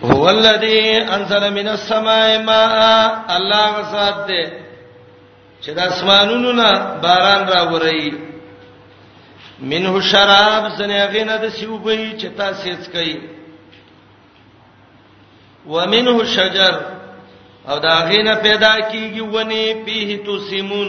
هو الذی انزل من السماء ماء الله غزاد دې چې د اسمانونو نه باران راوري منه شراب زنیغه نه د سیوبې چې تاسو یې څکې ومنه شجر او دا غینه پیدا کیږي ونی پیه تو سیمون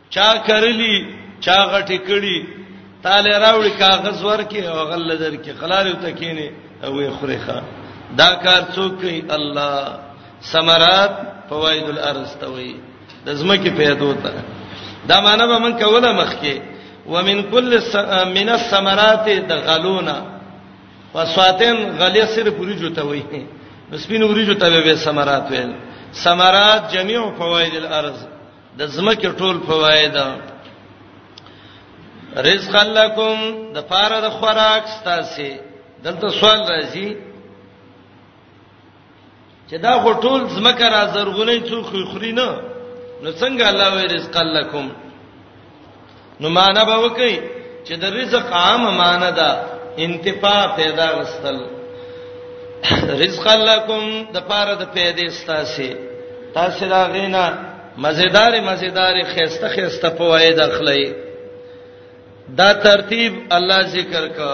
چا کرلی چا غټی کړي تاله راوړي کاغذ ورکي او غل درکې خلارو تکینه او خوريخه دا کار څوک کوي الله ثمرات فوائد الارض توي د زمکه پیدا وته دا معنی به من کوله مخکې ومن کل من الثمرات د غلونا وسواتن غلی سر پوری جوته وي نو سپین وریجو ته به ثمرات ویل ثمرات جميع فوائد الارض د زمکه ټول فواید رزق لکم د پاره د خوراک ستاسو دلته سوال راځي چې دا غټول زمکه را زرغونې څو خوري نه نو څنګه الله وی رزق لکم نو معنا به وکي چې د رزق عام معنا ده انتفاع پیدا غستل رزق لکم د پاره د پیدې ستاسو تاسو دا غینا مزیدار مزیدار خيسته خيسته فواید اخلي دا ترتیب الله ذکر کا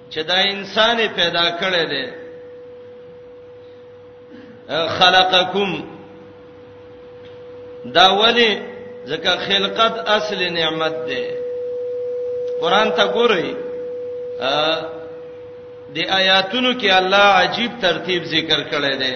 چې دا انسان پیدا کړی دی خلقکم دا ولی ځکه خلقت اصل نعمت ده قران ته ګورئ د آیاتونو کې الله عجیب ترتیب ذکر کړی دی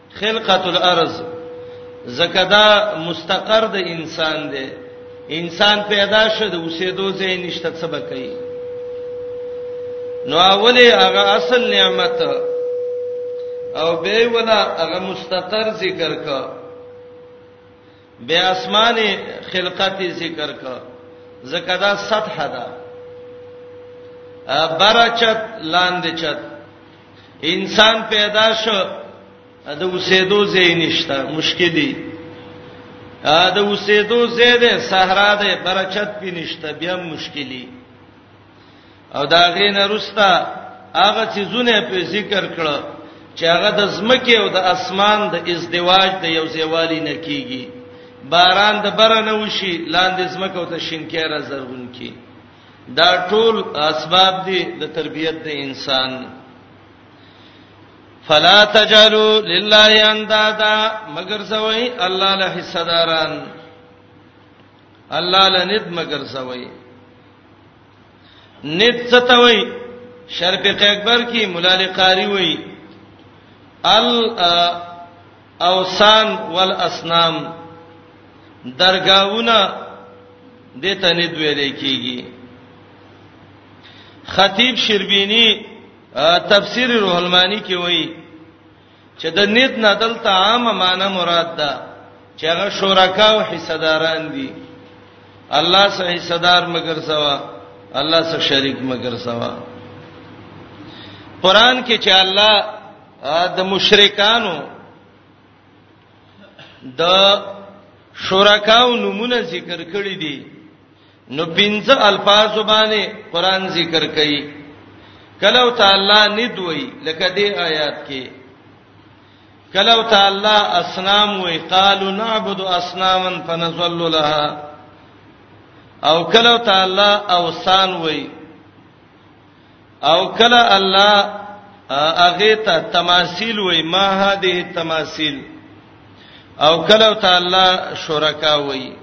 خلقت الارض زکه دا مستقر د انسان دی انسان پیدا شو د اوسېدو ځای نشته څه بکای نو اوله هغه اصل نعمت او به ولا هغه مستقر ذکر کا بیا اسمان خلقت ذکر کا زکه دا سطح ده برچت لاندې چت انسان پیدا شو د اوسېدو ځای نشته مشکل دی د اوسېدو ځای ده صحرا ده برکت پې نشته بیا مشکل دی او دا غینه رستا هغه چې زونه په ذکر کړه چې هغه د زمکه او د اسمان د ازدواج د یو ځایوالي نه کیږي باران د بره نه وشي لاندې زمکه او ته شینکې را زرغون کی دا ټول اسباب دي د تربيت د انسان فلا تجلوا لله اندادا مگر سوي الله له حصداران الله له ند مگر سوي ند ستوي شرف اکبر کی مولا لقاری وای ال اوسان والاسنام درگاونه د تنید ویل کیږي خطیب شربینی تفسیر روح المانی کې وایي چې د نیت نه دلته عامه معنی مراد ده چې هغه شرکا او حصداران دي الله سره حصدار مگر سوا الله سره شریک مگر سوا قران کې چې الله د مشرکانو د شرکاو نمونه ذکر کړی دي نو پنځه الفاظ باندې قران ذکر کړي کلو تعالی ندوي لکه دې آیات کې کلو تعالی اسنام وی قالو نعبد اسناما فنظل لها او کلو تعالی اوسان وی او کله الله هغه ته تماثيل وای ما هذه التماثيل او کله تعالی شرکا وای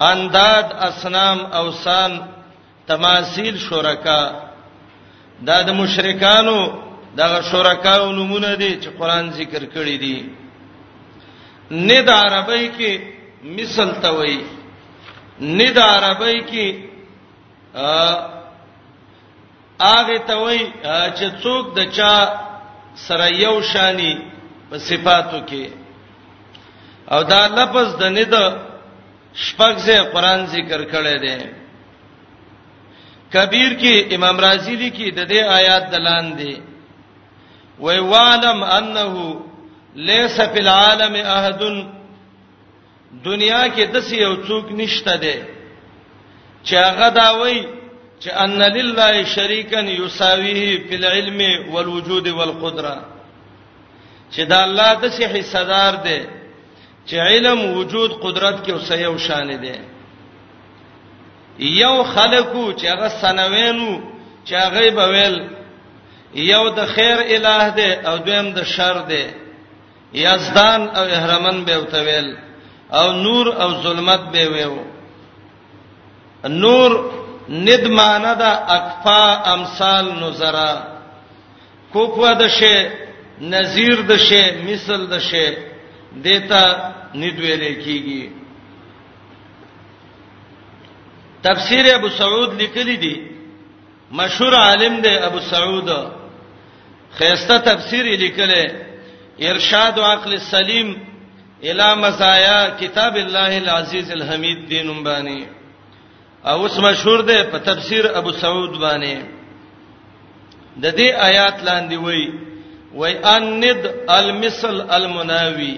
انداد اسنام اوسان تماثيل شرکا دا د مشرکانو دغه شرکاو نمونه دي چې قران ذکر کړی دي نه د عربی کې مثال ته وای نه د عربی کې هغه ته وای چې څوک د چا سره یو شانی په صفاتو کې او دا لفظ د ند شپږ ځای قران ذکر کړی دی کبیر کې امام رازی لیکي د دې آیات دلان دی وی وعلم انه ليس في العالم احد دنیا کې د څه یو څوک نشته دی چې هغه دا وایي چې ان لله شریکا یساویه فی العلم والوجود والقدره چې دا الله د څه حصہ دار دی چې علم وجود قدرت کې اوسه یو شان دی یو خلقو چې هغه سنوینو چې هغه بویل یو د خیر الٰه دی او دویم د شر دی یزدان او اهرمن به وتویل او نور او ظلمت به ویو نور ند معنی دا اکفا امثال نظرا کوکوا د شی نذیر د شی مثل د شی دیتا ند ویل کیږي تفسیر ابو سعود لیکلی دی مشهور عالم دی ابو سعود خيسته تفسیر لیکل ارشاد عقل سلیم الی مزایا کتاب الله العزیز الحمید دینم باندې او اوس مشهور ده په تفسیر ابو سعود باندې د دې آیات لاندې وایي وای اند المثل المناوی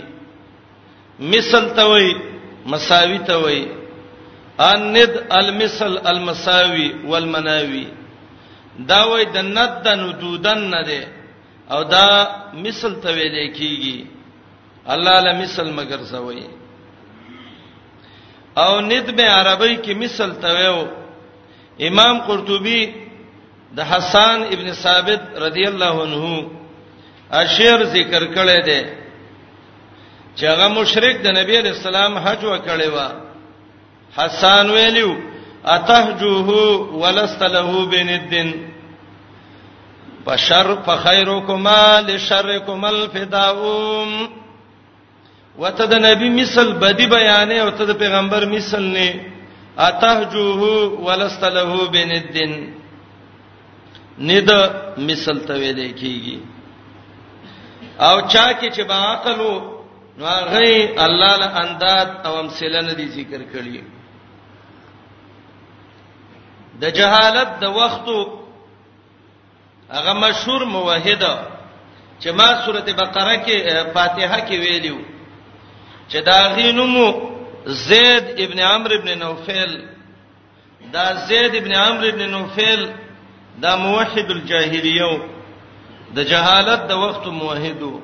مثل ته وای مساوی ته وای الند المثل المساوی والمناوی دا وای د ند د ندودن نه ده او دا مثل ته ویل کیږي الله له مثل مگر زوی او ند به عربی کې مثل ته ویو امام قرطبي د حسان ابن ثابت رضی الله عنه اشعر ذکر کړی دی چې هغه مشرک د نبی علیہ السلام حج وکړی و حسان ویلو اتهجوه ولست له بن الدين بشر فخيركما لشركما الفداء وته د نبی مثل بدی بیانې او ته د پیغمبر مثل نه اتهجوه ولست له بندن ند مثل ته ویل کیږي او چا کې چې با عقل نو هغه الله له انداد او امثله نه دي ذکر کړی د جهالت د وختو هغه مشهور موحد چې ما سورته بقره کې فاتحه کې ویلو چې دا غینمو زید ابن عمرو ابن نوفل دا زید ابن عمرو ابن نوفل دا موحد الجاهلیو د جهالت د وخت موحدو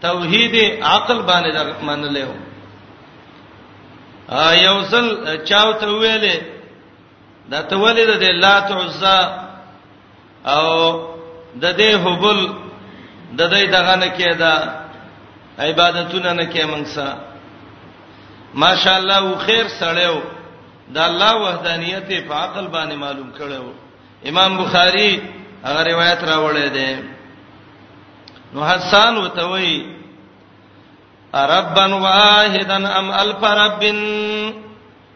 توحید عقل باندې در منلې و یو ځل چاو ته ویلې دا تولید د لات عزا او د دې هبل د دې دغه نه کېدا عبادتونه نه کې مونږ سره ماشاءالله و خیر سړیو د الله وحدانیت په عقل باندې معلوم کړو امام بخاری هغه روایت راوړی دی نو حسان وتوي ربن واحدن ام الف ربن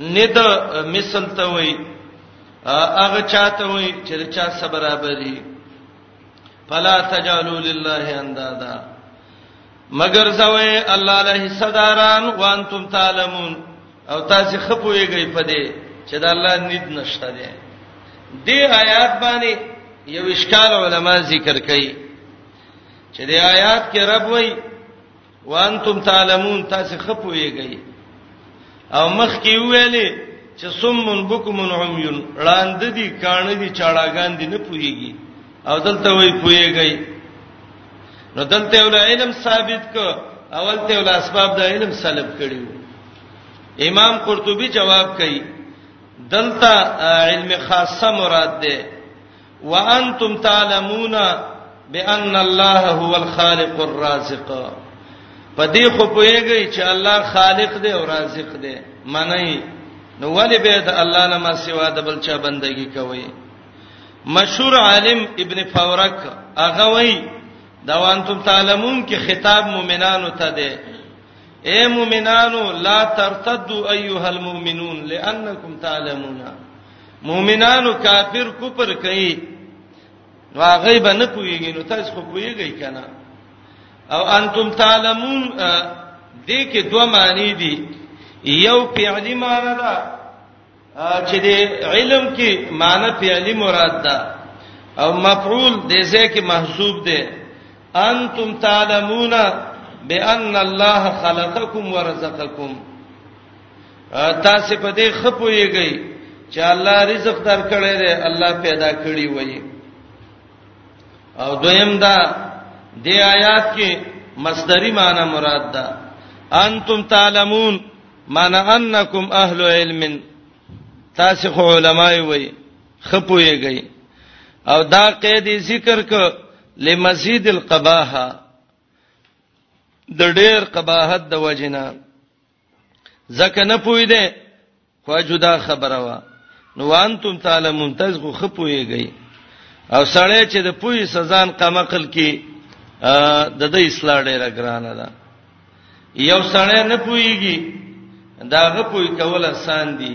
ند مثل ته وای هغه چاته وای چې چا صبر برابرې فلا تجالوا لله اندادا مگر زوی الله له صداران وانتم تعلمون او تاسو خپويږئ په دې چې د الله نید نشته دی دې آیات باندې یو اشکال علما ذکر کړي چې دې آیات کې رب وایي وانتم تعلمون تاسو خپويږئ او مخ کې ویلې چې سمون بوکمون عميون لاند دي کان دي چاړاګان دي نه پويږي او دلته وی پويږي نو دلته ول علم ثابت کو اول ته ول اسباب د علم سلب کړیو امام قرطبي جواب کوي دلته علم خاصه مراد ده وانتم تعلمون بان الله هو الخالق الرازق په دې خو پوهیږئ چې الله خالق دی او رازق دی معنی نو ولې به د الله نه ما سوا د بل چا بندگی کوي مشهور عالم ابن فورک هغه وایي دا وانتم تعلمون کې خطاب مؤمنانو ته دی اے مؤمنانو لا ترتدوا ايها المؤمنون لانکم تعلمون مؤمنانو کافر کوپر کوي نو هغه به نه پويږي نو تاسو خو پويږئ کنه او انتم تعلمون دې کې دوه معنی دي یو فعلی معنی ده چې د علم کې معنی فعلی مراد ده او مفعول دې ځکه محسوب ده انتم تعلمون بان الله خلقکم ورزقکم تاسو په دې خپويږئ چې الله رزق درکړی دی الله پیدا کړی وایي او دویم دا د آیات کې مصدری معنی مراد ده انتم تعلمون معنی انکم اهل علم تاسو خو علماي وي خپويږي او دا قید ذکر ک لمزید القباحه د ډېر قباحت د وجنه ځکه نه پوي دي خو جدا خبره وا نو وانتم تعلمون تاسو خو خپويږئ او سړی چې د پوي سزان قمقل کې د د اسلام ډیره ګرانه ده یو سړی نه پويږي داغه پوي کول آسان دي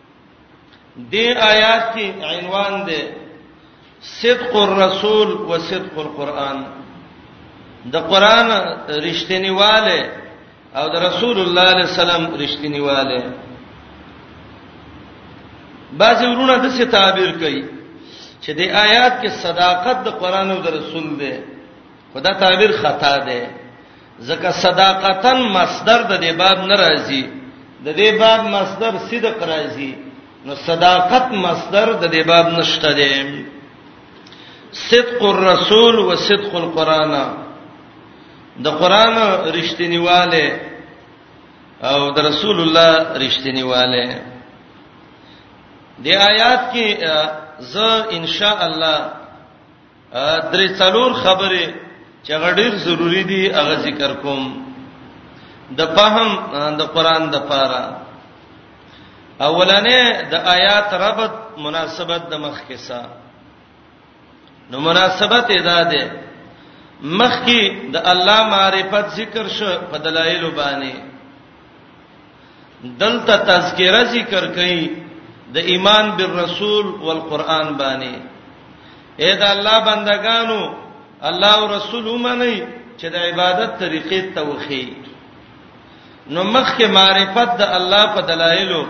دې آیات کې عنوان دی صدق الرسول و صدق القرآن د قرآن رښتینیواله او د رسول الله علیه السلام رښتینیواله بعضی ورونه د څه تعبیر کوي چې د آیات کې صداقت د قرآن او د رسول دی خدا تعبیر خطا دی ځکه صداقتن مصدر د دې باب نه راځي د دې باب مصدر صدق راځي نو صداقت مصدر د دې باب نشته دی صدق الرسول و صدق القرآن د قرآن رښتینیواله او د رسول الله رښتینیواله د آیات کې زه ان شاء الله درې څلور خبرې چې غډیر ضروری دي هغه ذکر کوم د فهم د قران د پاره اولنې د آیات ربط مناسبت د مخ کې سا نو مناسبت ادا ده مخ کې د الله معرفت ذکر شو په دلایل باندې دلته تذکرہ ذکر کړي د ایمان بالرسول والقران باندې اے دا الله بندگانو الله او رسول ومني چې د عبادت طریقې توخی نو مخکې معرفت د الله په دلایلو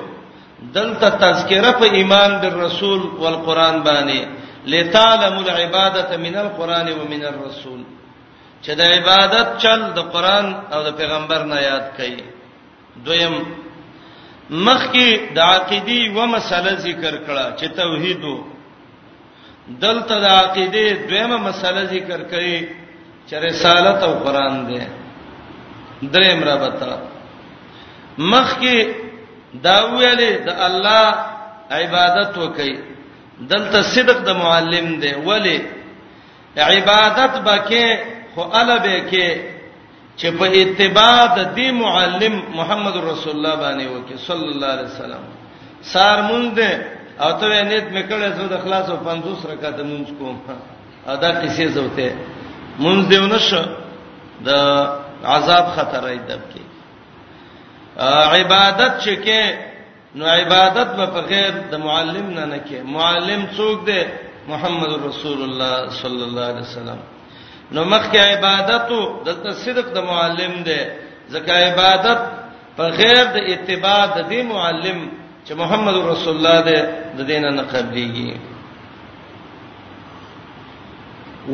دلته تذکرہ په ایمان بالرسول والقران باندې لتعلم العباده من القران ومن الرسول چې د عبادت چل د قران او د پیغمبر نه یاد کړي دویم مخکې د عقيدي و مسله ذکر کړه چې توحید دلته د عقيده دویمه مسله ذکر کړي چې رسالت او قران دی دریم رابطه مخکې دا ویلې د الله عبادت وکړي دلته صدق د معلم دی ولی عبادت بکې خو البه کې چې په اتباع د دی معلم محمد رسول الله باندې وکي صلی الله علیه وسلم سار مونږ دې او ته نیت میکړې زو د خلاص او 50 رکعات مونږ کوم ادا کیسه زوته مونږ دیونه شو د عذاب خطر ایدب کې عبادت چې کې نو عبادت به په غیر د معلم نه نه کې معلم څوک دی محمد رسول الله صلی الله علیه وسلم نو مخکې عبادت دلته صدق د معلم دی ځکه عبادت په غیر د اتباع د دې معلم چې محمد رسول الله دی د دینه نه قبليږي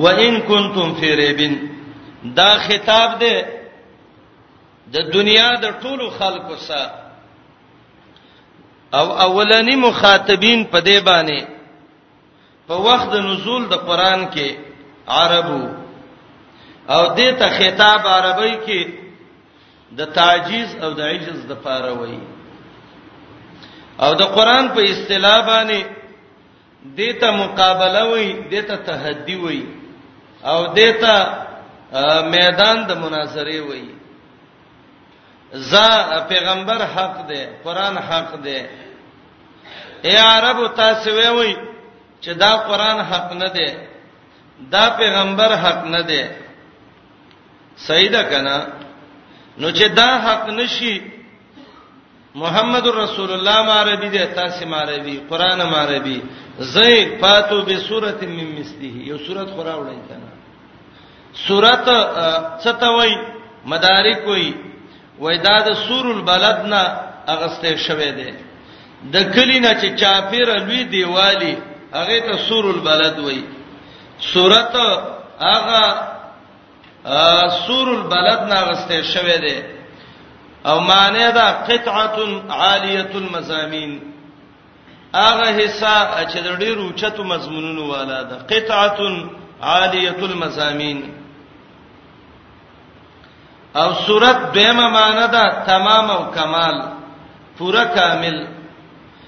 وان کنتم فی ریبن دا خطاب دی د دنیا د ټولو خلکو سره او اولنی مخاطبین په دې باندې په وخت د نزول د قران کې عربو او دې ته خطاب عربی کې د تعجیز او د عجز د پاره وایي او د قران په اصطلاح باندې دیته مقابله وای دیته تحدی وای او دیته میدان د مناظره وای ز پیغمبر حق دی قران حق دی اے عرب تاسو وای چې دا قران حق نه دی دا پیغمبر حق نه دی صحیح ده کنه نو چې دا حق نشي محمد رسول الله ماربي دي تاسو ماربي قران ماربي زید فاتو به سوره من مثله یو سوره خورا وړي کنه سوره ستوي مدارک وي وای دا د سور البلد نه اغسته شوه دی د کلی نه چې چاپیر لوی دیوالی هغه ته سور البلد وای سورته هغه سور البلد ناغسته شوه دی او معنی دا قطعه عالیه المزامین هغه حصہ چې د ډیرو اوچتو مضمونونو والا ده قطعه عالیه المزامین او صورت دیمه معنی ده تمام او کمال پورا کامل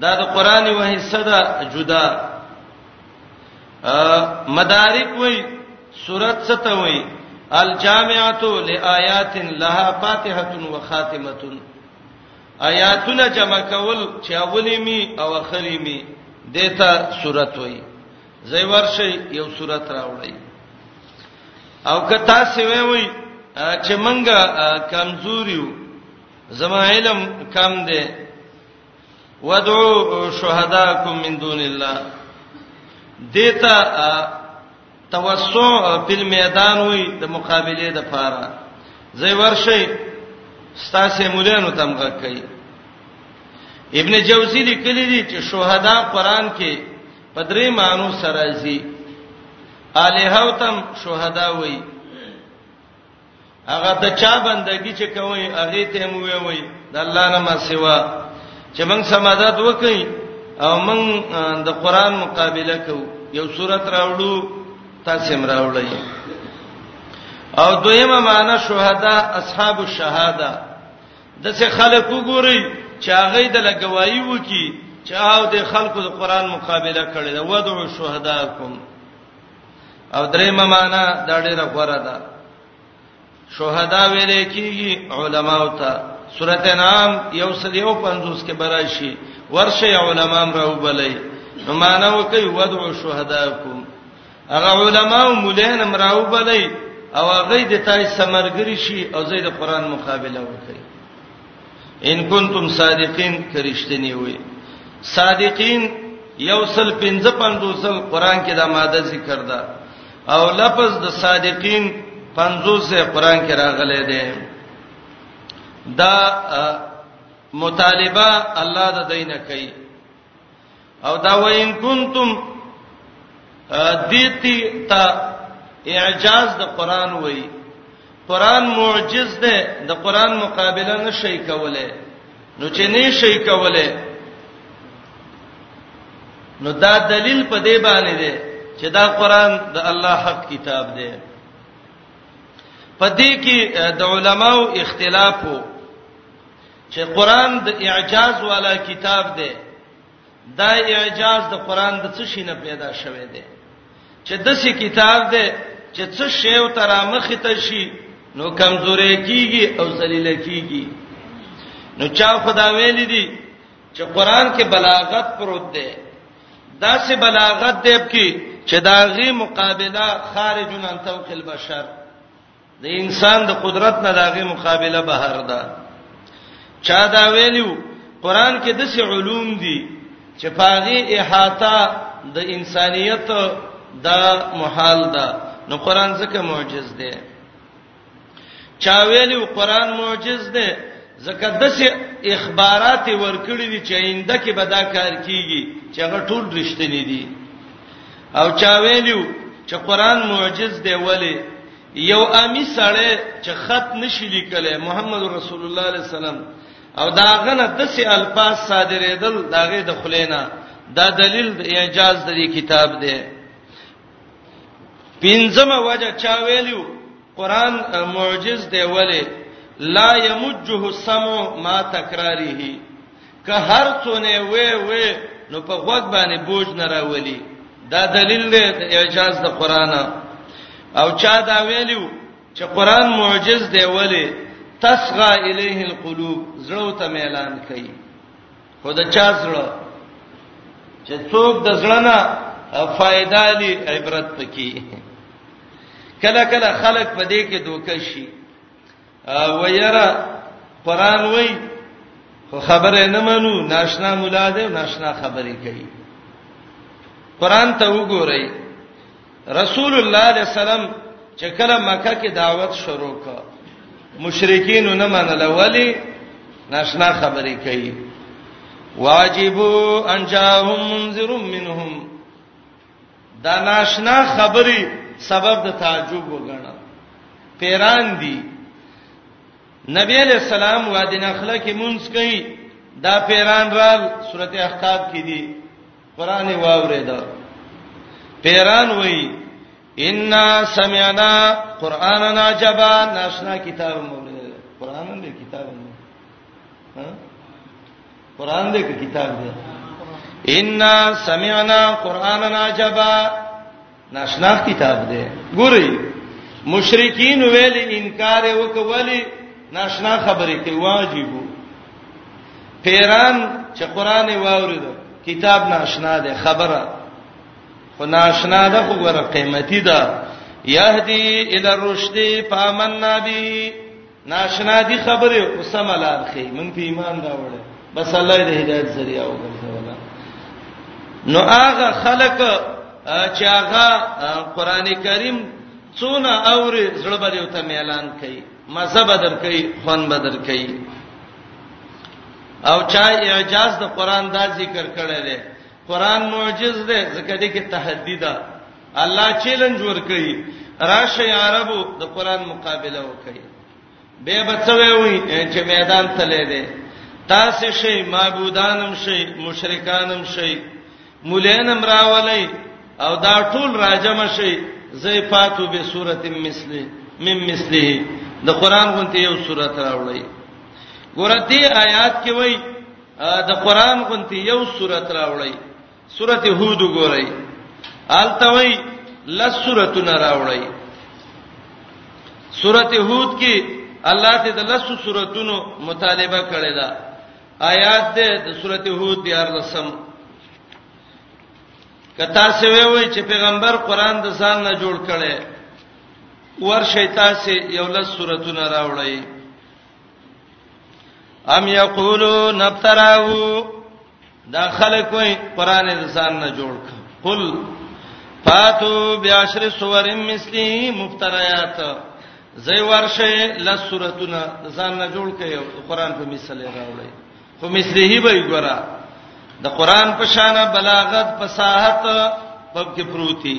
دا د قران یو حصہ ده جدا مدارک وای سورۃ ست وای الجامعات لآیات لها فاتحه و خاتمه آیاتونه جمع کول چې اولی می او اخری می دته سورۃ وای زې ورشي یو سورۃ راوړی او که تاسو وای وای چې منګه کمزوریو زما علم کم دی ودعو شهداکم من دون الله دیتا توسع په میدان وي د مقابله د پاره زې ورشي ستاسو مولانو تم غږ کوي ابن جوزی لیکلی دی چې شهدا قران کې په درې مانو سره زی الہو تم شهدا وای هغه د چا بندگی چې کوي هغه ته مو وی وی د الله نه ما سوا چې موږ سمادات وکړي او موږ د قران مقابله کوو یو صورت راوړو تاسو هم راوړی او دویمه معنی شهدا اصحاب الشهاده د څه خلک وګوري چې هغه د لګوایي وکي چې او د خلکو د قران مقابله کړي دا ودعو شهداکم او درې ممانا دا ډیره غوړه ده شهدا ویل کیږي علما او ته سورته نام یو سل یو پنځوس کې براشي ورشه علما راو بلې نو معنا وکي ودعو شهداکم هغه علما او مولین راو بلې او هغه د تای سمرګری شي او زید قران مقابله وکړي ان کنتم صادقین کرشتنی وي صادقین یو سل 55 سل قران کې دا ماده ذکر ده او لفظ د صادقین 50 سے قران کې راغلی دی دا مطالبه الله د دینه کوي او دا وین کنتم دیتی تا اعجاز د قران وای قران معجز ده د قران مقابله نشي کوله نو چې نه شي کوله نو دا دلیل په دې باندې ده چې دا قران د الله حق کتاب ده په دې کې د علماو اختلاف وو چې قران د اعجاز والا کتاب دی دا اعجاز د قران د څه شي نه پیدا شوه دی چې دسې کتاب دی چې څه شی او ترامخ ته شي نو کمزورې کیږي او ذلیل کیږي نو چا خدا ویل دي چې قران کې بلاغت پروت دی دا سه بلاغت دی کې چې داغي مقابله خارج عن توق البشر د انسان د قدرت نه داغه مقابله بهر ده چا دا ویلو قران کې د څه علوم دي چې پاغي احاطه د انسانيت دا محال ده نو قران ځکه معجز ده چا ویلو قران معجز ده ځکه د څه اخبارات ورکړي دي چې آینده کې به دا کار کیږي چې هغه ټول رښتینی دي او چا ویلو چې قران معجز دی ولی یو امی سړی چې خط نشي لیکلای محمد رسول الله علیه السلام او دا غنه د سي الفاظ صادرېدل داغه د خلینا دا دلیل د اعجاز د کتاب دی پنځمه وجه چا ویلو قران معجز دی ولی لا یمجه السمع ما تکراریه که هر څونه وې وې نو په غوږ باندې بوج نه راولي دا دلیل دی اعجاز د قران او چا دا ویلو چې قران معجز دی ولی تصغى الیه القلوب زړه ته اعلان کوي خو دا چا زړه چې څوک د زړه نه فائدہ لري عبرت پکې کله کله خلک په دې کې دوکه شي او یرا قران وای خو خبره نه منو ناشنا مولا دې ناشنا خبرې کوي قران ته وګورئ رسول الله صلی الله علیه وسلم چې کله مکه کې دعوت شروع کړ مشرکین نه منل ولی ناشنا خبرې کوي واجبو ان جاءهم منذر منهم دا ناشنا خبري سبب د تعجب وګڼه پیران دي نبی علیہ السلام وادي نخله کې مونږ کوي دا پیران رال سورته احقاف کې دي قران واورې دا پیران وای ان سمعنا قرانا عجبا ناشنا کتاب مولد قران دې کتاب قران دې کتاب دې ان سمعنا قرانا عجبا ناشنا کتاب دې ګوري مشرکین ویل انکار وکولي ناشنا خبرې کوي واجبو پیران چې قران واورید کتاب ناشنا ده خبره خو ناشنا ده خو ګره قیمتي ده يهدي الى الرشد فامننا به ناشنا دي خبره او سم لار خي مونږ په ایمان راوړل بس الله دې هدایت ذریعہ وګرځولا نو هغه خلق چې هغه قران کریم څونه اوري زړه باندې وته اعلان کوي مزه بدر کوي خوان بدر کوي او چا اعجاز د قران دا ذکر کړی دی قران معجز دی ځکه دې کې تحدی ده الله چیلنج ورکړي راشي عربو د قران مقابله وکړي به بچوي وي چې میدان تلې دي تاسو شي معبودانم شي مشرکانم شي مولانم راولي او دا ټول راجم شي زي فاتو به صورت مثله مم مثله د قران غونته یو صورت راوړي ګورته آیات کې وای د قران غونته یو صورت راوړي سورته هود وګورئ التوي لس سورتونه راوړی سورته هود کې الله دې د لس سورتونو مطالبه کړې ده آیات دې د سورته هود دی ارلسم کتا سه وی وی چې پیغمبر قران د ځان نه جوړ کړي ور شیطا سه یو لس سورتونه راوړی ام یقولون ابتراو دا خلک وای قران انسان نه جوړ کړ قل فاتو بیاشر سور مثلی مفتریات زئی ورشه لس سورتونه ځان نه جوړ کړي قران په مثال راوړي خو مثلی به ګورا د قران په شان بلاغت فصاحت په کې پروتي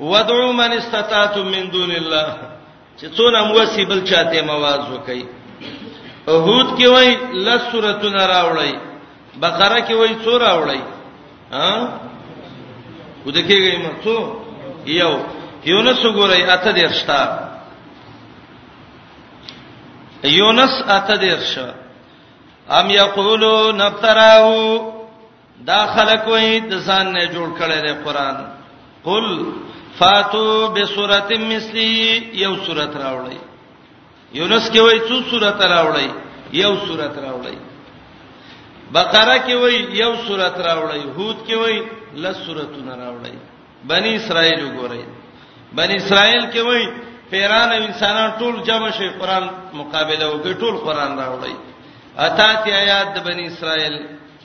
ودعو من استطاعتم من دون الله چې څونه موسی بل چاته مواز وکي هود کې وای لس سورتونه راوړی بقره کې وای څو راوړی ها ودکېږي مو څو یو یونس وګورئ اته درشتا یونس اته درشه ام یقولون افتراه دا خلک وې د ځان نه جوړ کړي د قران قل فاتو بسورۃ مثلی یو سورۃ راوړی یونس کې وای څو سورۃ راوړی یو سورۃ راوړی بقره کې وای یو سورۃ راوړی هود کې وای لس سورتونه راوړی بنی اسرائیل وګورئ بنی اسرائیل کې وای پیران او انسانان ټول جمع شي قران مقابله وکړي ټول قران راوړي اته تی آیات د بنی اسرائیل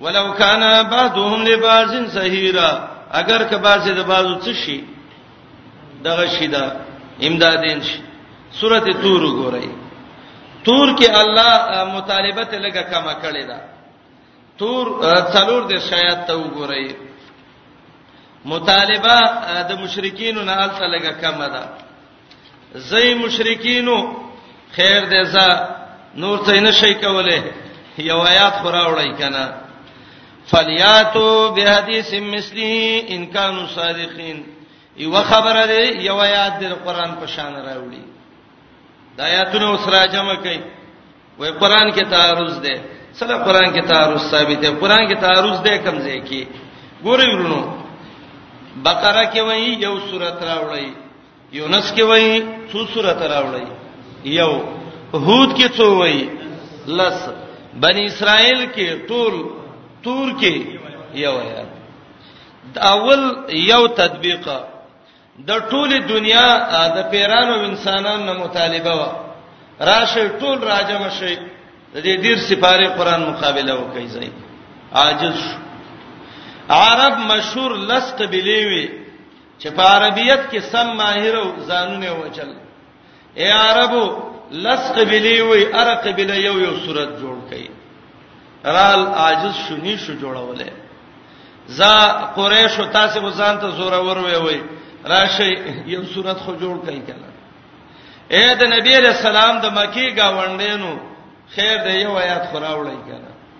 ولو کان بعضهم لبعض سهیرا اگر که بعضی د بعضو څه شي دغه شي دا امدادین شي سورته تور وګورئ تور کې الله مطالبه ته لګه کما کړی دا تور څلور د شایعات ته وګورئ مطالبه د مشرکین نه الته لګه کما ده زئی مشرکینو خیر دې ز نور څه نه شي کوله یو آیات خورا وړای کنه فلیاتو بهدیث مثلی ان کانوا صادقین یو خبره دی یو آیات د قران په شان راوړي دا آیاتونه وسره جمع کړي وای قران کې تعارض دی سره قران کې تعارض ثابت دی قران کې تعارض دی کم ځای کې ګورې ورونو بقره کې وایي یو سورته راوړي یونس کې وایي څو سورته راوړی یو هود کې څو وایي لس بنی اسرائیل کې ټول تور کې یو آیات اول یو تطبیق د ټوله دنیا د پیرانو انسانانو مطالبه و راشه ټول راجم شي د دې ډیر سپاره قران مقابله وکړي ځای عاجز عرب مشهور لست بلیوی چې په عربیت کې سم ماهر او ځانونه وچل اے عربو لس قبلی وی ار قبلی یو یو صورت جوړ کړي رال عاجز شونی شو جوړولې ز قریش تاسو غزان ته زور ور وی وی راشي یو صورت خو جوړ کړي کله اے د نبی رسول الله د مکی گاونډینو خیر دی یو آیات خراوړی کړه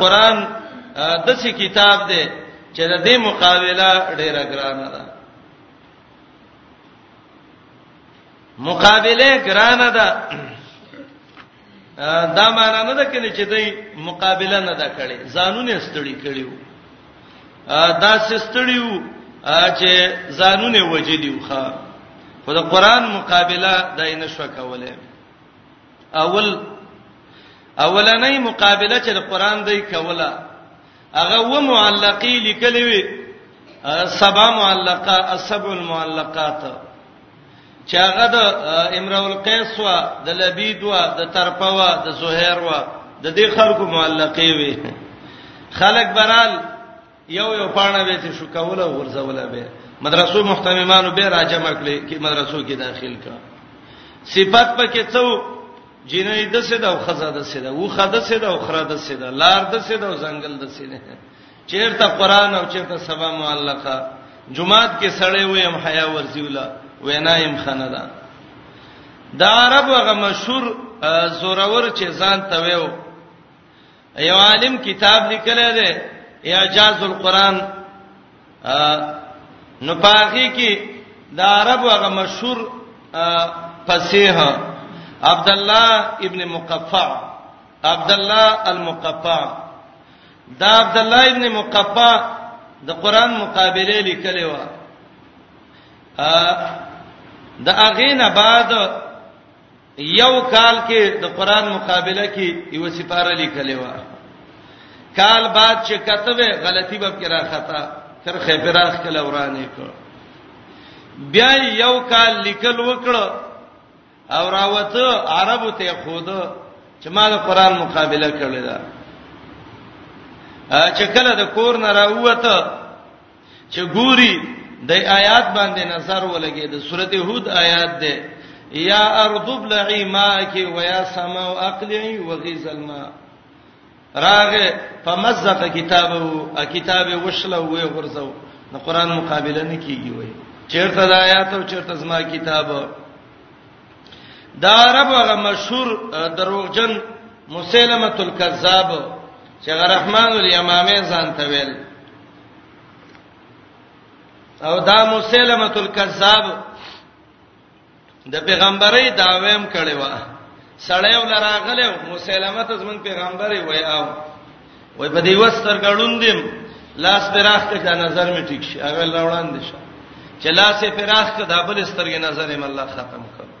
قران د څه کتاب دی چې د دې مقابله ډیره ګرانه ده مقابله ګرانه ده دا معنا نه ده کله چې دوی مقابله نه ده کړې ځانونه ستړي کړیو دا سستړیو چې ځانونه وجلیو ښا خو د قران مقابله دای نه شو کوله اول اولنې مقابله چې د قران دی کوله هغه و معلقې لیکلې وي سبع معلقه السبع المعلقات چې هغه د امرؤ القیس وا د لبید وا د ترپوا د زهیر وا د دې خلکو معلقې وي خلک برال یو یو پاڼه به ته شو کوله ورزوله به مدرسو محتممانو به راجم کړي کې مدرسو کې داخل کا صفات پکې څو جنې د سید او خزا د سید او خدا سید او خرا د سید لار د سید او ځنګل د سید چیرته قران او چیرته سبا معلقه جمعات کې سړې ویم حیا ورزیولا وینایم خندا دا عرب هغه مشهور زورور چې ځان ته ویو یو عالم کتاب لیکل دی اعجاز القرآن نو پاغي کې د عرب هغه مشهور فصیح عبد الله ابن مقفع عبد الله المقفع دا عبد الله ابن مقفع د قران مقابله لیکلی و ا د اغه نه بعد یو کال کې د قران مقابله کې یو سپاره لیکلې و کال بعد چې کتبه غلطي به کرا خطا کرخه براخ کله ورانه کړ بیا یو کال لیکل وکړ او راوته عربو ته خود چې ما د قران مقابله کړې ده چې کله د کور نه راوته چې ګوري د آیات باندې نظر ولګي د سورته هود آیات ده یا ارض بلعی ماءک و یا سما اقلعی و غیظ الماء راغه فمزق کتابه ا کتابه وشله وې غرزو د قران مقابله نه کیږي وای چیرته د آیات او چیرته زما کتاب دا عرب هغه مشهور دروغجن مسلمه الکذاب چې رحمان الیمامه ځان ته ویل او دا مسلمه الکذاب د پیغمبري داویم کړي و سړی ولراغله مسلمه ته زمون پیغمبري وای او وای په دې وستر غړوندم لاس پراخ ته دا نظر می ټیک شي هغه لاوړاندې شو چې لاس پراخ ته دابل سترګې نظر یې الله ختم کړ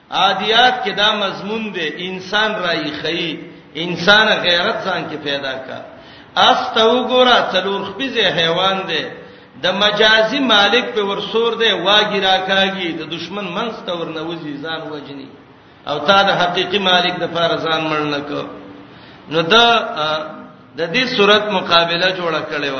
عادیات کې دا مضمون دی انسان راي خي انسان غیرت ځان کې پیدا کا استو ګورا څلور خپيزه حیوان دی د مجازي مالک په ورسور دی واګی راکاږي د دشمن منځ ته ورنوځي ځان وجني او تا د حقيقي مالک د فار ځان مړنه کو نو دا د دې صورت مقابله جوړه کړې و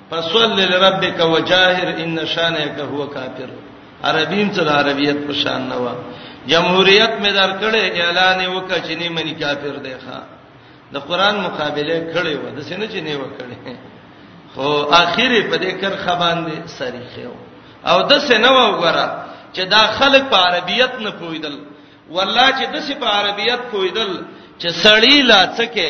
فصل لربک وجاهر ان شانک هو کافر عربیم څه د عربیت په شان نه و جمهوریت مې در کړې اعلان وکړ چې نه منی کافر دی ښا د قران مقابله کړې و د سینې چې نه وکړې خو اخیری په دې کر خبان دي سریخه او د سینې و وګړه چې دا خلک په عربیت نه پویدل والله چې د سې په عربیت پویدل چې سړی لا څکه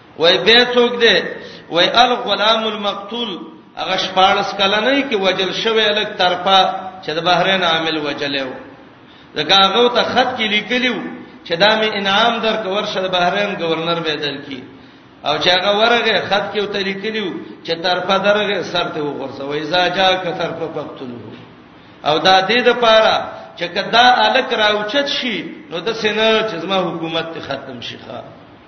وای به څوک دی وای الغلام المقتول هغه شپارس کله نه کې وجل شوی لک طرفه چې د بحرین عامل وجلو ځکه هغه ته خط کې لیکلیو چې دا می انعام درک ورشه د بحرین گورنر به درکې او چې هغه ورغه خط کې وته لیکلیو چې طرفه درغه سر ته وغورځوي اذا جاء کثر فقتلو او دا دې د پاره چې کدا الک راوچت شي نو د سینه چې زما حکومت ختم شي ښا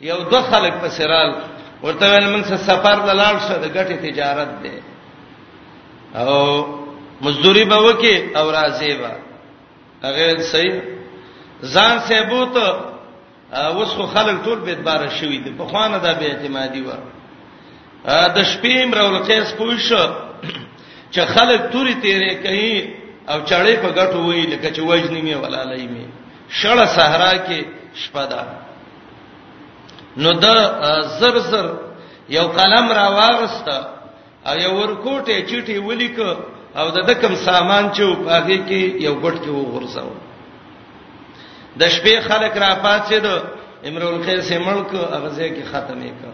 یو دوه خلک په سرال ورته ویل موږ څه سفر ته لاړ شو د ګټې تجارت دی او مزدوري به وکي او راځي به هغه صحیح ځان سیبوت اوس خو خلک ټول بيدبار شوی دي په خوانه دا به اعتمادي و د شپې امرول قیس پوښ چې خلک توري تیرې کوي او چړې په ګټو وای لکه چې وجنی می ولالای می شړه صحرا کې شپه ده نو د زر زر یو قلم را واغسته او یو ورکوټه چټي ولیک او د دکم سامان چې په هغه کې یو ګټ کې وغورځاو د شپې خلک را پاتې دو امرؤ القیس ملک هغه ځای کې ختمې کړ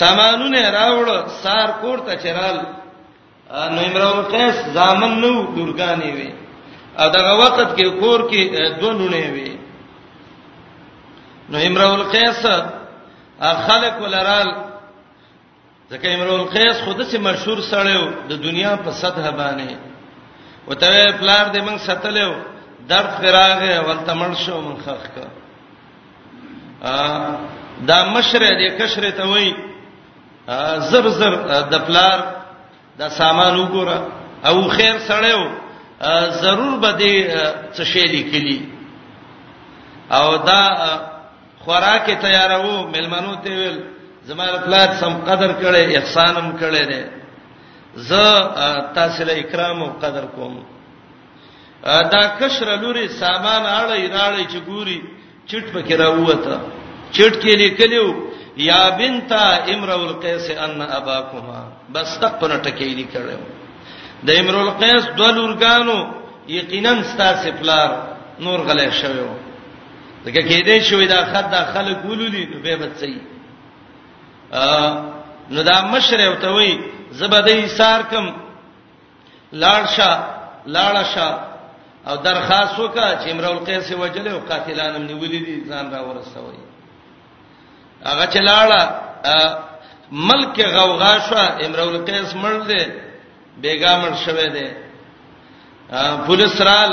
سامانونه راوړ سار کوړه چرال نو امرؤ قیس زامن نو لورګانې وي او دغه وخت کې کور کې دوه نونه وي نو امرؤ قیس خلق ولرال ځکه امرؤ قیس خود سي مشهور سړیو د دنیا په سطح باندې وته پلار دې موږ ستلو درد فراغه ولته مړ شو موږ خخ کا دا مشره دې کشره ته وای زر زر د پلار د سامان وګوره او خیر سړیو ضرور به دې څه شی لیکلی او دا خوراک تیارو ملمنو ته ویل زماره پلار سم قدر کړي احسانم کړي نه ز تاسو له اکرام او قدر کوم دا کشر لوري سامان اړه ایراړي چې ګوري چټ پکې راوته چټ کې لیکلو یا بنت امرؤ القیس ان اباکما بس تک په نټکې لیکلو د امرؤ القیس د لورګانو یقینا ستاسو پلار نور غلې شوی و دغه کې دې شوی دا خد د خلک ولولي نو به بچي ا نو دا مشره او ته وای زبدې سار کم لاړ شه لاړ شه او درخواست وکړه چې امرؤ القیس وجل او قاتلانم نیولې دي ځان را ورسوي هغه چې لاړه ملک غوغا شو امرؤ القیس مړ دی بیګا مړ شوه دی پولیس رال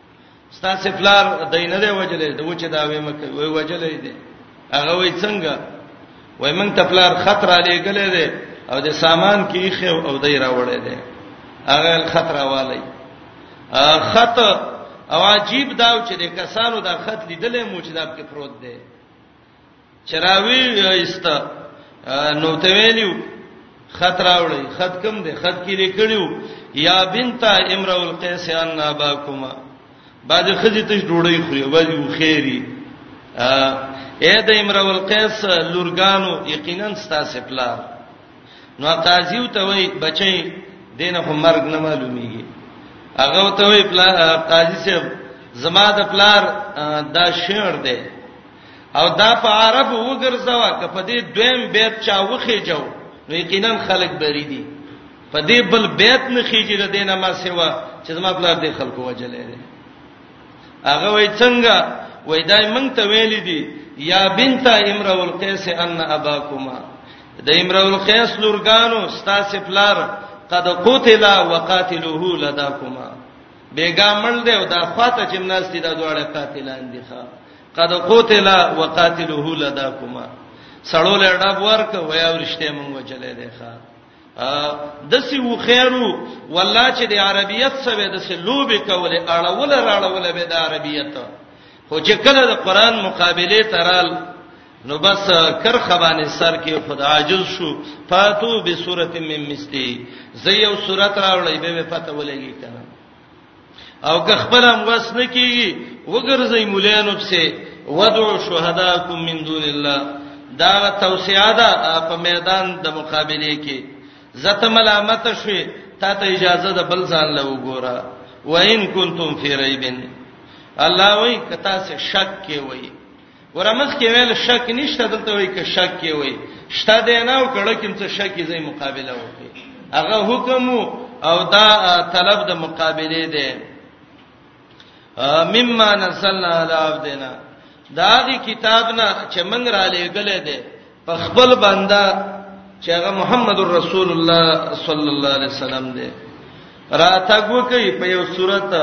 ستاسو پلار دای نه دی وجلې د وچه دا وې مکه وې وجلې دی هغه وې څنګه وې مونږ ته پلار خطر علی ګلې دی او د سامان کې خو او دای راوړې دی هغه خطر والی خط او عجیب داو چې د کسانو دا خط لیدلې مو چې دا په پروت دی چراوی ایست نو ته ویلو خط راوړی خط کم دی خط کې لیکلو یا بنت امرؤ القیس ان اباکما بعد خځې ته ډوړی خوري بعد یو خیری اے د امرؤ القیس لورګانو یقینا ستاسو پلار نو قاضیو ته وای بچی دینه هم مرګ نه معلومیږي هغه ته وای پلار قاضی صاحب زما د پلار دا شعر دی او دا په عرب وګرځوا ک په دې دویم بیت چا وخی جو نو یقینا خلق بری دي په دې بل بیت نه خېږي د دینه ما سیوا چې زما بلار دې خلکو وجلې دي هغه وای څنګه وای دای مونږ ته ویل دي یا بنت امرؤ القیس ان اباکما د امرؤ القیس لورګانو ستاسو پلار قد قتل وقاتله لداکما بیګا مړ دی او دا فاته چې مناستی دا دواړه قاتلان دي ښا قد قتل وقاتله لداكما سړول ډب ورک ویا ورشته مونږ وجلې دی ښا دسی و خیرو والله چې د عربیت سره د سلوب کوله اړول راړول به د عربیت خو چې کله د قران مقابله ترال نو بس کر خبانه سر کې خدا عاجز شو فاتو به صورت مم مستی زي یو صورت راوړی به پته ولګی کنه او که خپل هم وس نه کیږي وګرځي مولانو پسې ودعو شهداکم من دون الله دا توصیه ده په میدان د مقابله کې زته ملامت شوي تا ته اجازه ده بل ځان له وګوره وان کنتم فی ریبن الله وای کتا سے شک کې وای ورمخ کې ویل شک نشته دلته وایي که شک کې وایي شته دی نه او کړه کوم څه شک یې مقابله وکړي هغه حکم او دا طلب د مقابله دی مما نزلنا علی عبدنا دا دی کتاب نه چې موږ را لېګلې دی په خپل بندا چې هغه محمد رسول الله صلی الله علیه وسلم دی راتګ وکي په یو صورت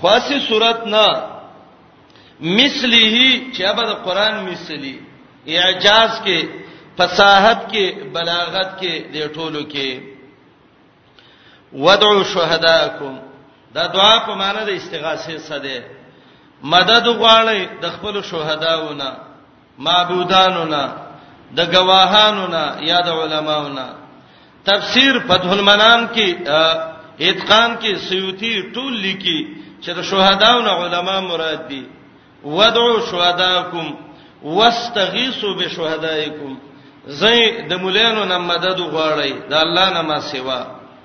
خاصه صورت نه مثله چې ابا د قران مثلی اعجاز کې فصاحت کې بلاغت کې د ټولو کې ودعو شهداکم دا دعا په معنی د استغاثه سره ده مدد غواړي د خپل شهداونه معبودانو نه د گواهانو نه یا د علماو نه تفسیر فتح المنان کې اتقان کې سیوطی ټول لیکي چې د شهداو نه علما مراد دي ودعوا شهداکم واستغیثوا بشهدائکم زئ د مولانو نه مدد غواړی د الله نه ما سیوا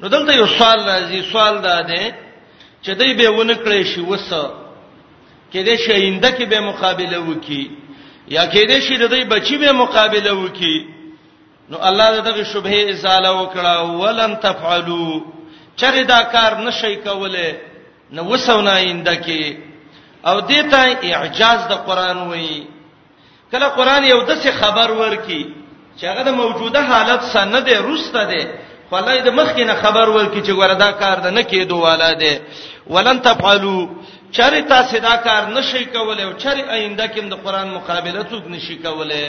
نو دلته یو سوال راځي سوال دا دی چې دوی به ونکړې شي وسه کې دې شي اینده کې به مقابله وکي یا کې دې شي د دوی بچي به مقابله وکي نو الله دغه شبهه ازاله وکړه ولن تفعلوا چرې دا کار نشي کوله نو وسونه اینده کې او دې ته اعجاز د قران وایي کله قران یو د څه خبر ورکی چې هغه د موجوده حالت سره نه دی روسته دی خو الله دې مخکې نه خبر ورکړي چې ګوره دا کار د نه کېدو والا دی ولن تفعلوا چری تاسو دا کار نشئ کولای او چری آینده کې د قران مقابله څوک نشي کولای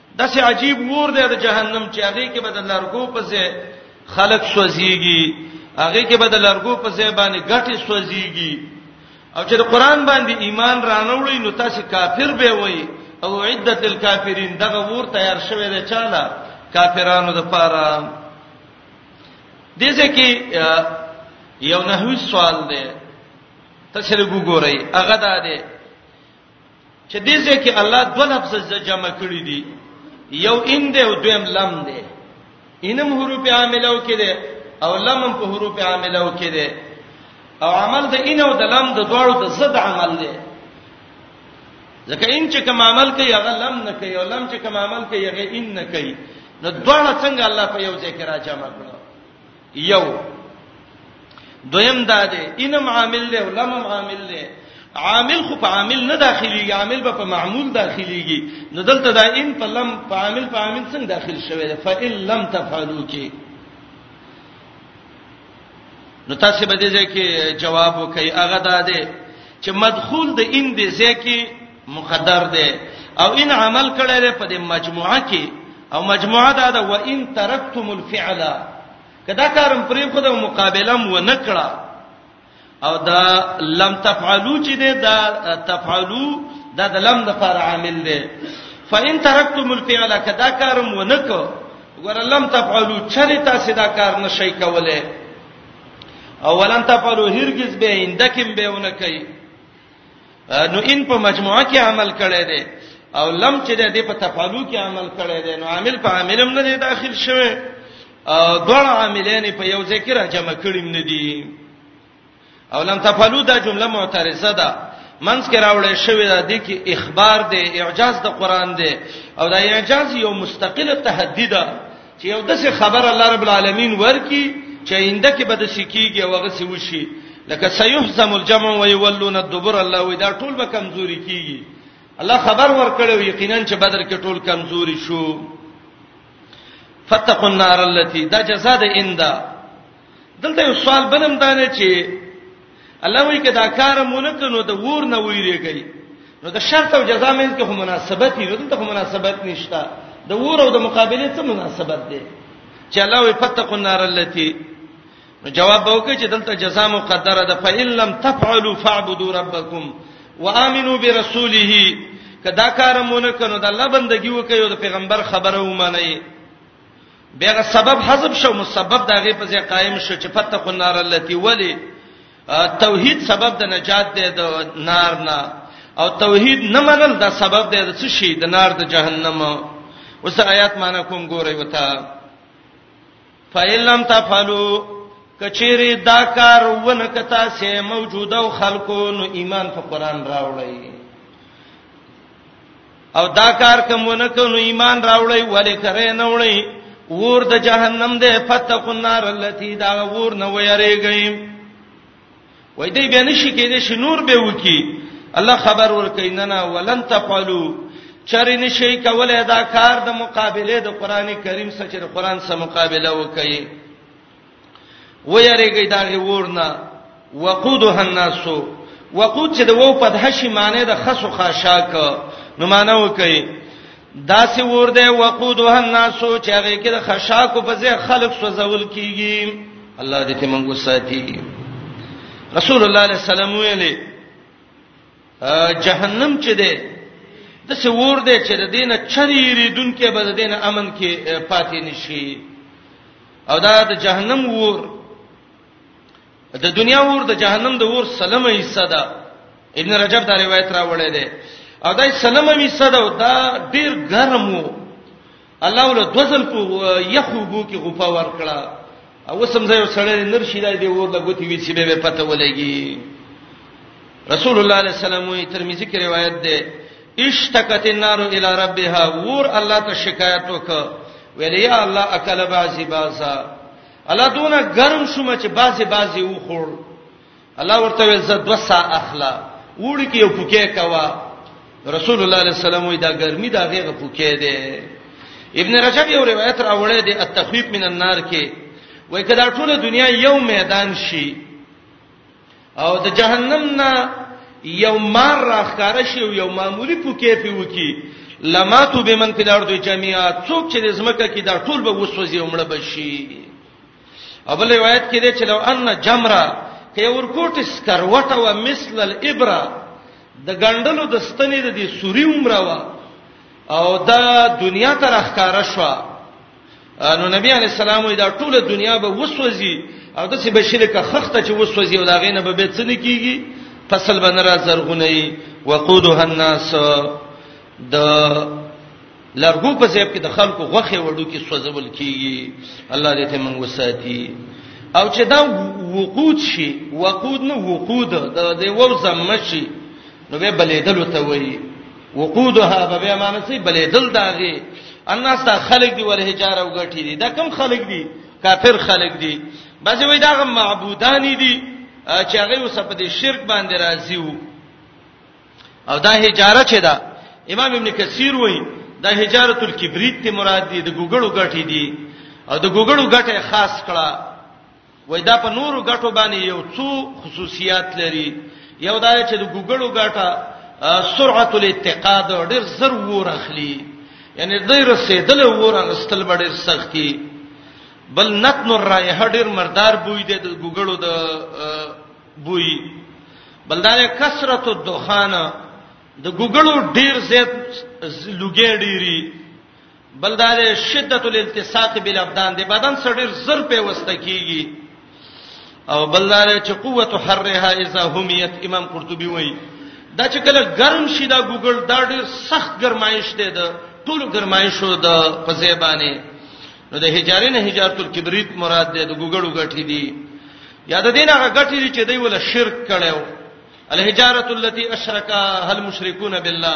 داسې عجیب ور دی د جهنم چې هغه کې بدل لارګو په ځای خلق سوځيږي هغه کې بدل لارګو په ځای باندې ګټي سوځيږي او چې قرآن باندې ایمان رانوړي نو تاسو کافر به وای او عدت للکافرین دغه ور تیار شوی دی چاله کافرانو د پاره دغه کې یو نحوی سوال دی تاسو لږ وګورئ هغه دا دی چې دې ځای کې الله دوه لفظ جمع کړی دي یو ان دی او دویم لم دی انم حروف عاملو کې دی او لم په حروف عاملو کې دی او عمل د ان او د لم د دواړو د زد عمل دی ځکه ان چې کوم عمل کوي هغه لم نه کوي او لم چې کوم عمل کوي هغه ان نه کوي نو دواړه څنګه الله په یو ځای کې راځم کړو یو دویم دا دی انم عامل دی ولمم عامل دی عامل خو په عامل نه داخليږي عامل به په معمول داخليږي نو دلته دا ان په لم په عامل په عامل څنګه داخل شوی دی فإن لم تفعلوا کی نو تاسو به دې ځکه جواب وکي هغه دا دی چې مدخول د ان دې ځکه مقدر دی او ان عمل کړی دی په دې مجموعه کې او مجموعه دا ده و ان ترکتم الفعل کدا کارم پرې خو د مقابله مو نه کړه او دا لم تفعلوا چې دی دا تفعلوا دا د لم د فار عامل دی فإن ترکتم الفعل کدا کارم ونکو ګور لم تفعلوا چری تاسو دا کار نشئ کوله او ولن تفعلوا هرگز به اندکم به ونکئ نو ان په مجموعه کې عمل کړي دي او لم چې د په تفعلو کې عمل کړي دي نو عامل په عاملم نه دی داخل شوی دوه عاملین په یو ځای کې را جمع کړیم نه دي او لم تفعلو دا جمله معترضه ده منځ کې راوړې شوې ده د کې اخبار دی اعجاز د قران دی او دا اعجاز یو مستقله تهدید ده چې یو دسه خبر الله رب العالمین ورکی چې اینده کې به د سکیږي او هغه سی وشي لکه سيهزم الجمع ويولون الدبر الله وی دا ټول به کمزوري کیږي الله خبر ورکړو یقینا چې بدر کې ټول کمزوري شو فتقوا النار التي دا جزاء د انده دلته یو سوال بنم دانه چې الله وی کدا کار مونږ کنو د ور نه ویریږي نو د شرط او جزا مې کې هم مناسبت دی نو دلته هم مناسبت نشته د ور او د مقابله څه مناسبت دی چې الله وی فتقوا النار التي نو جواب به وکړي چې دلته جزاء مقدره ده فإن لم تفعلوا فاعبدوا ربكم وآمنوا برسوله کدا کارمونه کنو د الله بندگی وکړي او د پیغمبر خبره ومني بیا سبب حذف شو مسبب دغه په ځای قائم شو چې فتق النار التي ولي توحید سبب د نجات دی د نار نه او توحید نه منل دا سبب دی د څه شي د نار د جهنم اوس آیات معنا کوم ګورئ وتا فإلم تفعلوا کچيري دا کار ونه کتا سه موجوده خلکو نو ایمان په قران راوړی او دا کار کومونه کوي ایمان راوړی ولې کرے نه وړي ور د جهنم ده فتقوا النار التي دا ور نه ويریږي وای دی به نشي کېږي چې نور به وکی الله خبر ور کیننا ولن تفعلوا چری نشي کولای دا کار د مقابله د قران کریم سره چې قران سره مقابله وکړي ويریږي دا غي ورنه وقودها الناس وقود چې د وو په دهشي معنی د خسو خاشاک نو معنی وکي دا سي ور ده وقودها الناس چې هغه کې د خشاکو په ځای خلق سوزول کیږي الله دې ته موږ وساتي رسول الله عليه السلام ویلي جهنم چې ده د څه ور ده چې د دینه چریری دن کې به د دینه امن کې پاتې نشي او دا د جهنم ور د دنیا ور د جهنم د ور سلمه حصہ ده ابن رجب دا روایت راوړی دی او دا سلمه حصہ ده دا ډیر ګرم وو الله ول دوزل په یخو بو کې غفا ور کړه او سمځه یو سړی نر شي دی ور لګوتی وی چې به پته ولګي رسول الله صلی الله علیه وسلم ترمذی کې روایت ده اشتکت النار الى ربها ور الله ته شکایت وک ویل یا الله اکل بعضی بعضا الله دونه ګرم شوم چې بعضی بعضی و خور الله ورته ویل زه دو سا اخلا وړي کې یو پوکې کوا رسول الله علیه السلام وی دا ګرمي دا غیغه پوکې ده ابن رجب یو روایت راوړی دی التخفیف من النار کې وای کدا ټول دنیا یو میدان شي او د جهنم نه یو مار راخکار شي او یو معمولی پوکې پی وکی لماتو به من په دار دوی جميعا څوک چې د زمکه کې دا ټول به وسوځي عمره بشي ابل روایت کې دی چې لو ان جمره کې ورکوټ سکروټه و مثل الابره د غندلو د ستنې د دې سوري عمره و او دا دنیا ته راخکاره شو نو نبی علی السلام دا ټوله دنیا به وسوځي او دسه بشیر کا خخته چې وسوځي او دا غینه به به څنګه کیږي فصل به ناراض زرغونه وي وقودها الناس د لرګو په ځای کې د خلکو غوخه وړو کې سوځول کیږي الله دې ته موږ وساتي او چې دا وقود شي وقود نو وقود د دې وو زمشي نو به بلیدل ته وایي وقودها به به معنی سي بلیدل داغي الناس دا خلق دي ولا حجاره وګټي دي دا کم خلق دي کافر خلق دي بعضی وای دا معبودان دي چې هغه اوس په دې شرک باندې راضي وو او دا حجاره چې دا امام ابن کثیر وای دا حجاره الکبریت ته مراد دي د ګوګړو غټي دي او د ګوګړو غټه خاص کړه وای دا په نورو ګټو باندې یو څو خصوصیات لري یو دا چې د ګوګړو ګټه سرعت الاتقاد ډیر زر وور اخلي یعنی د رسیدل وور غستل ډیر سختي بل نتن الرایه ډیر مردار بوی دی د ګوګړو د بوی بل دا کثرت الدخان د ګوګړو ډیر زیات لوګې ډیری بل دا دی شدت الالتصاق بالابدان دی بدن سره ډیر زر په وسته کیږي او بل دا دی چې قوت حرها اذا همیت امام قرطبي وایي دا چې کله ګرم شي دا ګوګل دا ډیر سخت ګرمایش دی دا ټول ګرمایشو د پزیبانه نو د هجارینه هجارت الکبریت مراد دی د ګوګل غټی دی یا د دین هغه غټی دی چې دی ول شرک کړو الهجارت التي اشرکها المشركون بالله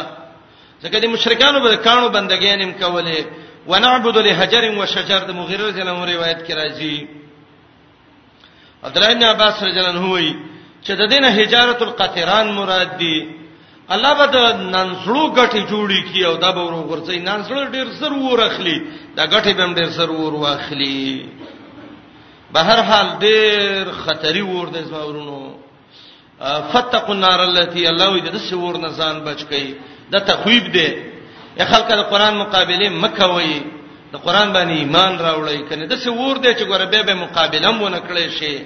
ځکه د مشرکانو به کانو بندګۍ نیم کولې ونعبد لحجر وشجر د مغیره رضی الله عنه روایت کې راځي عبد الله بن عباس رضی الله عنه وایي چې د دینه حجارت القطران مراد دي الله به د ننسړو غټي جوړي کی او دا به ورو ورځي ننسړو ډیر سر ور اخلي دا غټي به ډیر سر ور واخلي به هر حال ډیر خطري ور د زما ورونو فتقوا النار التي الله وی د سور نه ځان بچ کئ دا تخویب دی یا خلک د قران مقابله مکه وی د قران باندې ایمان راوړی کنه د سور دی چې ګوره به به مقابله مونږ کړی شي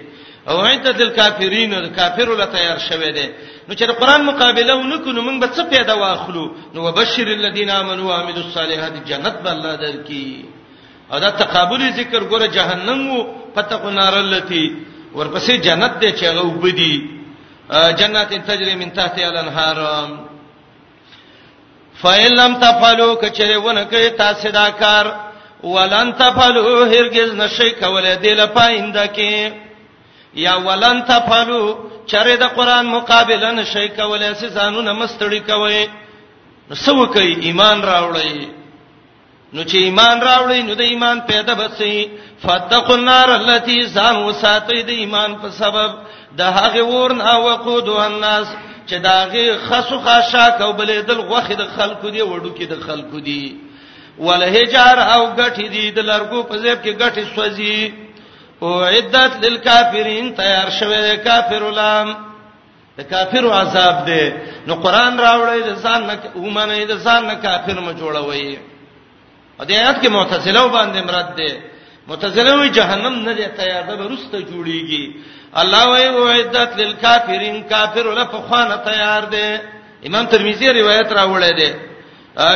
او عیته د کافرین او کافر له تیار شوه دی نو چې د قران مقابله ونکو نو موږ به څه پیدا واخلو نو وبشر الذين امنوا وعملوا الصالحات جنت بل درکې او دا تقابلی ذکر ګوره جهنم وو فتق النار التي ورپسې جنت دې چې هغه وبدي جنات تجري من تحتها الانهار فإن لم تفعلوا کچره ونه کوي تاسو دا کار ولن تفعلوا هرگز نشي کولای دې لپاینده کې یا ولن تفعلوا چره د قران مقابله نشي کولای سې ځانونه مستړي کوي نو سو کوي ایمان راوړی نو چې ایمان راوړی نو د ایمان پیدا بچي فتقوا النار التي زان وساتي د ایمان په سبب د هغه ور نه وقود الناس چې داغه خسو خاشا کو بلې دل غوخه د خلکو دی وړو کې د خلکو دی ولهجار او غټي دی د لرګو په زیب کې غټي سوځي او عدت للکافرین تیار شوه کافر الام د کافرو عذاب دی نو قران راوړی د ځان نه ومنه د ځان نه کافر م جوړوي ا دې آیات کې معتزله باندې مراد ده معتزله وی جهنم نه دی تیار ده ورسته جوړیږي الله وی اعدت للکافرین کافر له فخانه تیار ده امام ترمذی روایت راوړی دی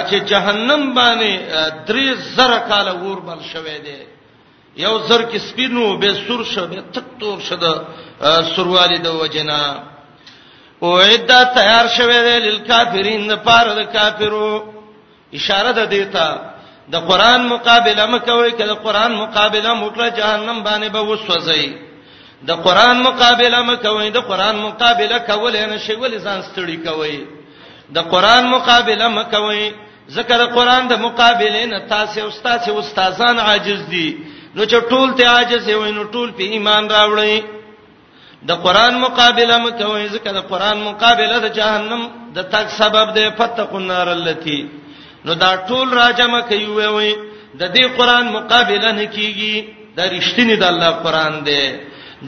چې جهنم باندې درې زره کال ور بل شوی دی یو زر کې سپینو به سور شه به تک تور شه د سروالي د وجنا او عده تیار شوه د للکافرین د پاره د کافرو اشاره ده دیتا د قران مقابله مکوي کله قران مقابله مکړه جهنم باندې به وسوځي د قران مقابله مکوي د قران مقابله کول نه شي ولې ځان ستړي کوي د قران مقابله مکوي ذکر قران د مقابله نه تاسو او تاسو استادان عاجز دي نو چې ټول ته عاجز وي نو ټول په ایمان راوړي د قران مقابله مکوي ځکه د قران مقابله د جهنم د تک سبب دی فتقوا النار التي نو دا ټول راجم کوي وي وي د دې قران مقابله نه کیږي دا رښتینی د الله قران دی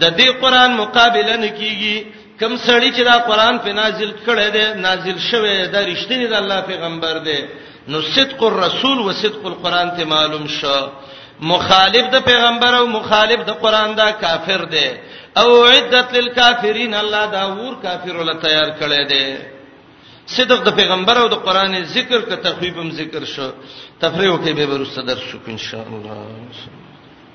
د دې قران مقابله نه کیږي کم سړی چې دا قران په نازل کړي دی نازل شوی دا رښتینی د الله پیغمبر دی نو صدق الرسول و صدق القران ته معلوم شو مخالف د پیغمبر او مخالف د قران دا کافر دی او عدت للکافرین الله دا ور کافر ول تیار کړي دی صدق د پیغمبر او د قران ذکر ک تخویبم ذکر شو تفریح کې به ورسره درس شو ان شاء الله